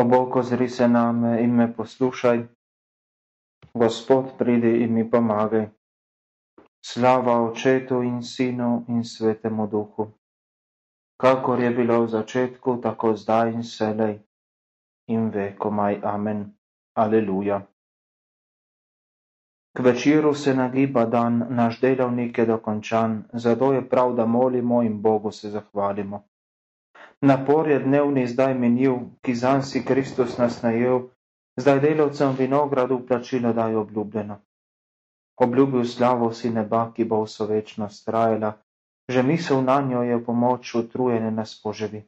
O Bog, ozri se name in me poslušaj. Gospod, pridi in mi pomagaj. Slava Očetu in Sinu in Svetemu Duhu, kakor je bilo v začetku, tako zdaj in selej in vekomaj. Amen. Aleluja. K večeru se nagiba dan, naš delovnik je dokončan, zato je prav, da molimo in Bogu se zahvalimo. Napor je dnevni zdaj minil, ki zanj si Kristus nas najel, zdaj delavcem vinogradu plačilo daj obljubljeno. Obljubil slavo si neba, ki bo vso večnost trajala, že misel na njo je pomoč utrujene nas poživi.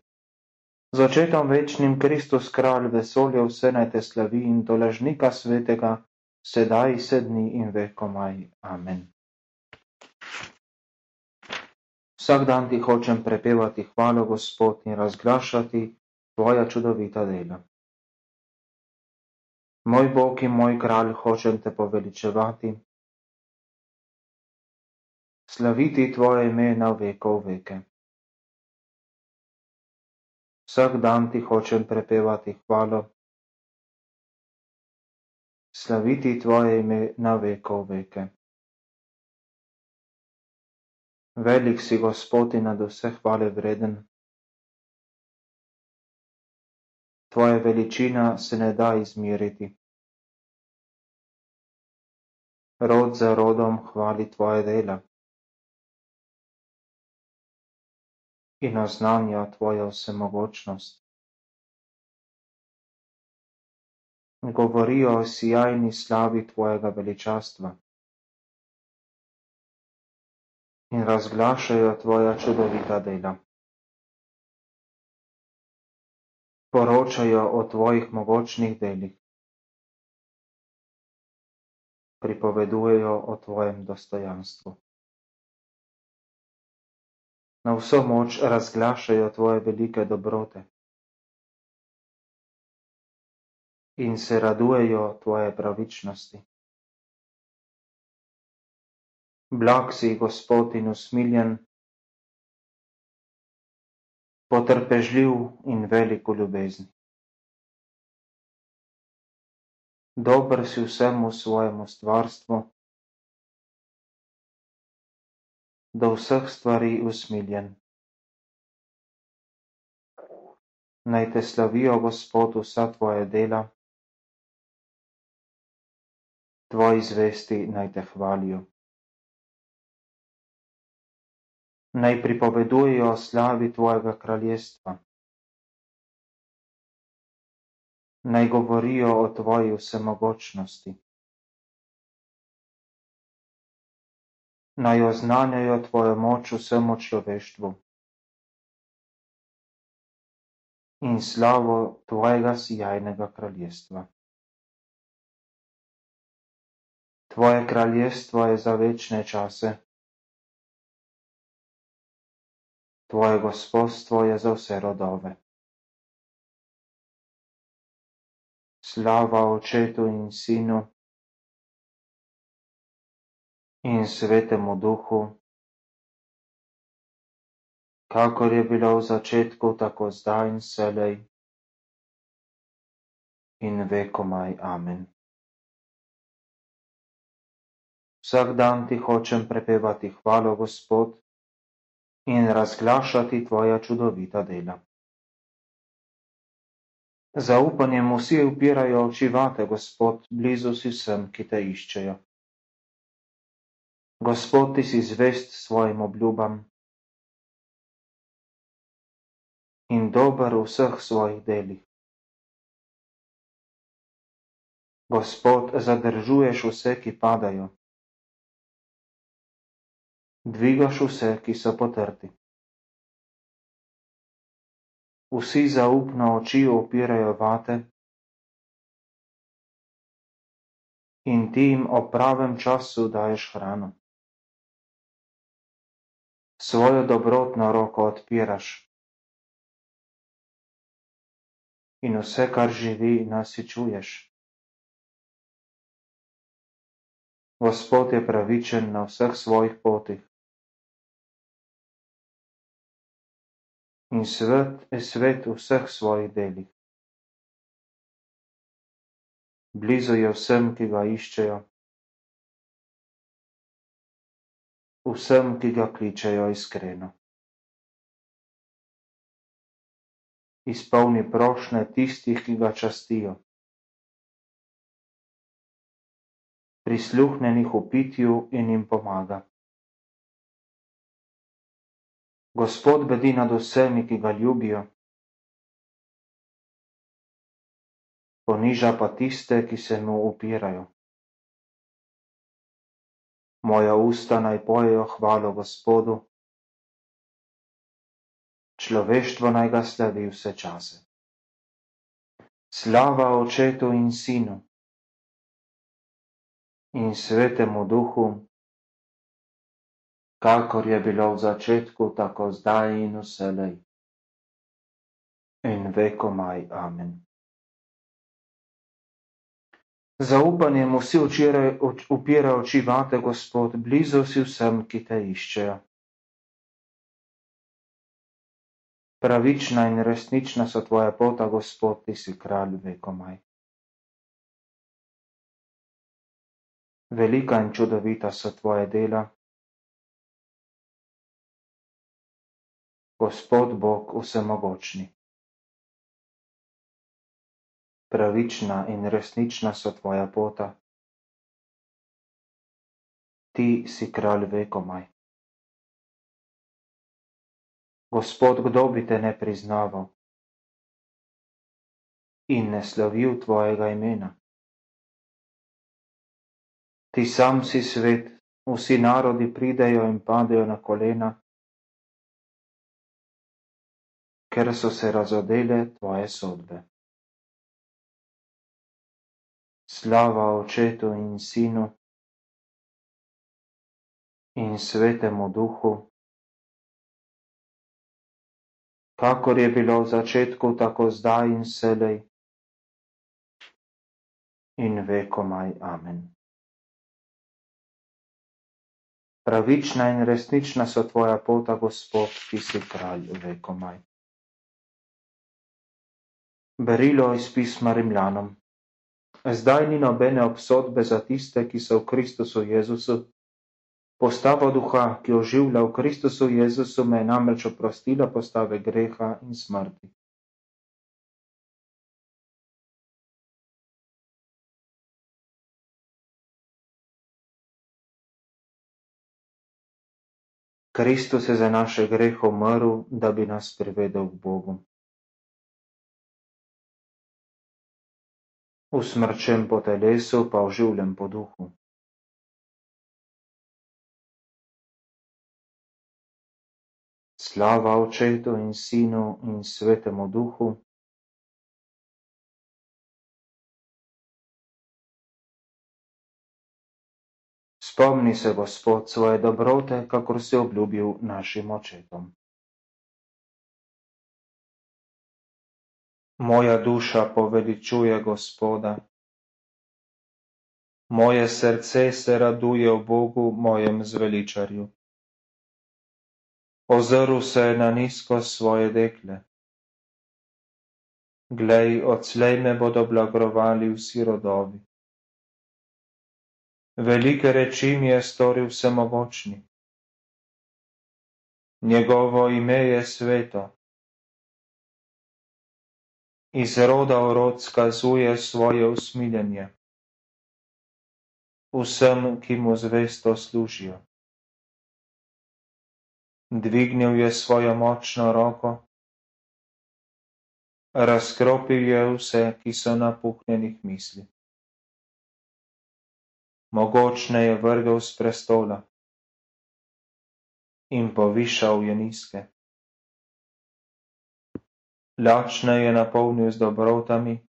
Z očetom večnim Kristus kralj vesolja vse naj te slavi in doležnika svetega, sedaj sedni in vekomaj. Amen. Vsak dan ti hočem prepevati hvalo, Gospod, in razglašati tvoja čudovita dela. Moj Bog in moj kralj, hočem te poveličevati, slaviti tvoje ime na veko veke. Vsak dan ti hočem prepevati hvalo, slaviti tvoje ime na veko veke. Velik si Gospod in nad vse hvale vreden. Tvoja veličina se ne da izmeriti. Rod za rodom hvali tvoje dela. In oznanja tvojo vsemogočnost. Govorijo o sijajni slavi tvojega veličastva. In razglašajo tvoja čudovita dela. Poročajo o tvojih mogočnih delih. Pripovedujejo o tvojem dostojanstvu. Na vso moč razglašajo tvoje velike dobrote. In se radujejo tvoje pravičnosti. Blag si, Gospod, in usmiljen, potrpežljiv in velik v ljubezni. Dober si vsemu svojemu stvarstvu, do vseh stvari usmiljen. Naj te slavijo, Gospod, vsa tvoja dela, tvoji zvesti naj te hvalijo. Naj pripovedujejo o slavi tvojega kraljestva. Naj govorijo o tvoji vsemogočnosti. Naj oznanjajo tvojo moč vsemu človeštvu. In slavo tvojega sijajnega kraljestva. Tvoje kraljestvo je za večne čase. Tvoje gospodstvo je za vse rodove. Slava Očetu in Sinu in Svetemu Duhu, kakor je bilo v začetku, tako zdaj in selej in vekomaj. Amen. Vsak dan ti hočem prepevati hvalo, Gospod, in razglašati tvoja čudovita dela. Zaupanjem vsi upirajo oči vate, Gospod, blizu si vsem, ki te iščejo. Gospod, ti si zvest svojim obljubam in dober v vseh svojih delih. Gospod, zadržuješ vse, ki padajo dvigaš vse, ki so potrti. Vsi zaupno oči opirajo vate in ti jim ob pravem času daješ hrano. Svojo dobrotno roko odpiraš in vse, kar živi, nasičuješ. Gospod je pravičen na vseh svojih potih. In svet je svet v vseh svojih delih. blizu je vsem, ki ga iščejo, vsem, ki ga kličejo iskreno. Izpolni prošnje tistih, ki ga častijo. Prisluhne njih v pitju in jim pomaga. Gospod bedi nad vsemi, ki ga ljubijo. Poniža pa tiste, ki se mu upirajo. Moja usta naj pojejo hvalo Gospodu, človeštvo naj ga slavi vse čase. Slava očetu in sinu in svetemu duhu, kakor je bilo v začetku, tako zdaj in vselej. In vekomaj amen. Zaupanje mu si včeraj upira oči vate, Gospod, blizu si vsem, ki te iščejo. Pravična in resnična so tvoja pota, Gospod, ti si kralj vekomaj. Velika in čudovita so tvoje dela. Gospod Bog vsemogočni pravična in resnična so tvoja pota. Ti si kralj vekomaj. Gospod, kdo bi te ne priznaval in ne slavil tvojega imena? Ti sam si svet, vsi narodi pridejo in padejo na kolena, ker so se razodele tvoje sodbe slava Očetu in Sinu in Svetemu Duhu, kakor je bilo v začetku, tako zdaj in selej in vekomaj. Amen. Pravična in resnična so tvoja pota, Gospod, ki si kralj vekomaj. Berilo iz pisma Rimljanom. Zdaj ni nobene obsodbe za tiste, ki so v Kristusu Jezusu. Postava duha, ki oživlja v Kristusu Jezusu, me je namreč oprostila postave greha in smrti. Kristus je za naše grehe umrl, da bi nas privedel k Bogu. Usmrčen po telesu, pa oživljen po duhu. Slava Očetu in Sinu in Svetemu Duhu. Spomni se, Gospod, svoje dobrote, kakor si obljubil našim očetom. Moja duša poveličuje Gospoda. Moje srce se raduje v Bogu, mojem zveličarju. Ozrl se je na nizko svoje dekle. Glej, odslej me bodo blagrovali vsi rodovi. Velike reči mi je storil vsemogočni. Njegovo ime je sveto iz roda v rod skazuje svoje usmiljenje vsem, ki mu zvesto služijo. Dvignil je svojo močno roko, razkropil je vse, ki so napuhnjenih misli. Mogočne je vrgel z prestola in povišal je nizke lačne je napolnil z dobrotami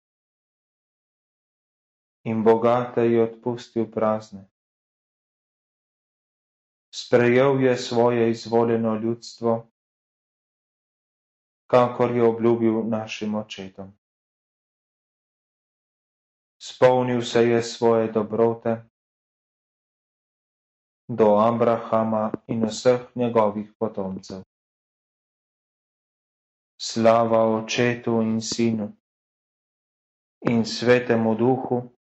in bogate je odpustil prazne. Sprejel je svoje izvoljeno ljudstvo, kakor je obljubil našim očetom. Spolnil se je svoje dobrote do Abrahama in vseh njegovih potomcev slava Očetu in Sinu in Svetemu Duhu,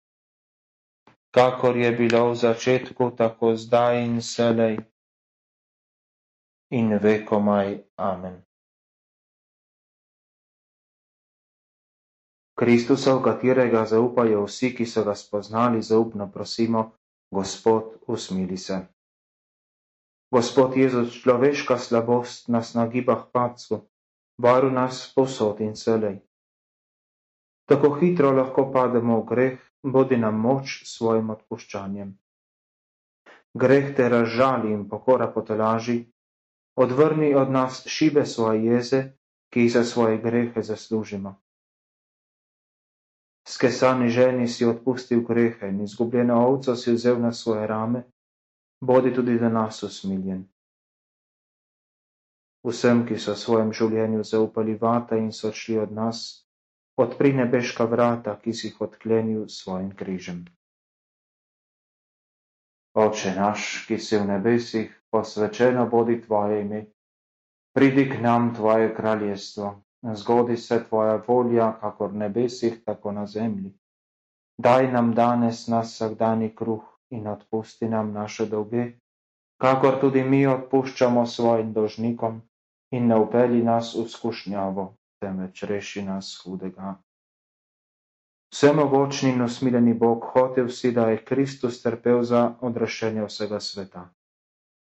kakor je bilo v začetku, tako zdaj in selej in vekomaj. Amen. Kristusa, v katerega zaupajo vsi, ki so ga spoznali, zaupno prosimo, Gospod, usmili se. Gospod Jezus, človeška slabost nas nagiba k padcu, varu nas posod in celej. Tako hitro lahko pademo v greh, bodi nam moč s svojim odpuščanjem. Greh te razžali in pokora potelaži, odvrni od nas šibe svoje jeze, ki jih za svoje grehe zaslužimo. Skesani ženi si odpustil grehe in izgubljeno ovco si vzel na svoje rame, bodi tudi za nas usmiljen. Vsem, ki so v svojem življenju zaupali vata in so šli od nas, odpri nebeška vrata, ki si jih odklenil s svojim križem. Oče naš, ki si v nebesih, posvečeno bodi tvoje ime, pridi k nam tvoje kraljestvo, zgodi se tvoja volja, kakor v nebesih, tako na zemlji. Daj nam danes nas vsakdani kruh in odpusti nam naše dolge, kakor tudi mi odpuščamo svojim dolžnikom in ne upeli nas v skušnjavo, temveč reši nas hudega. Vsemogočni in usmiljeni Bog, hotel si, da je Kristus trpel za odrešenje vsega sveta.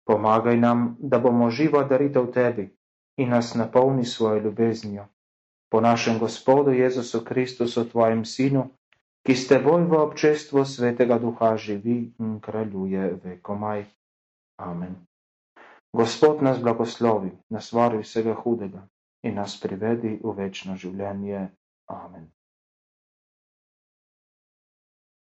Pomagaj nam, da bomo živa daritev tebi in nas napolni svojo ljubeznijo. Po našem Gospodu Jezusu Kristusu, tvojem Sinu, ki s teboj v občestvu svetega duha živi in kraljuje vekomaj. Amen. Gospod nas blagoslovi, nas varuj vsega hudega in nas privedi v večno življenje. Amen.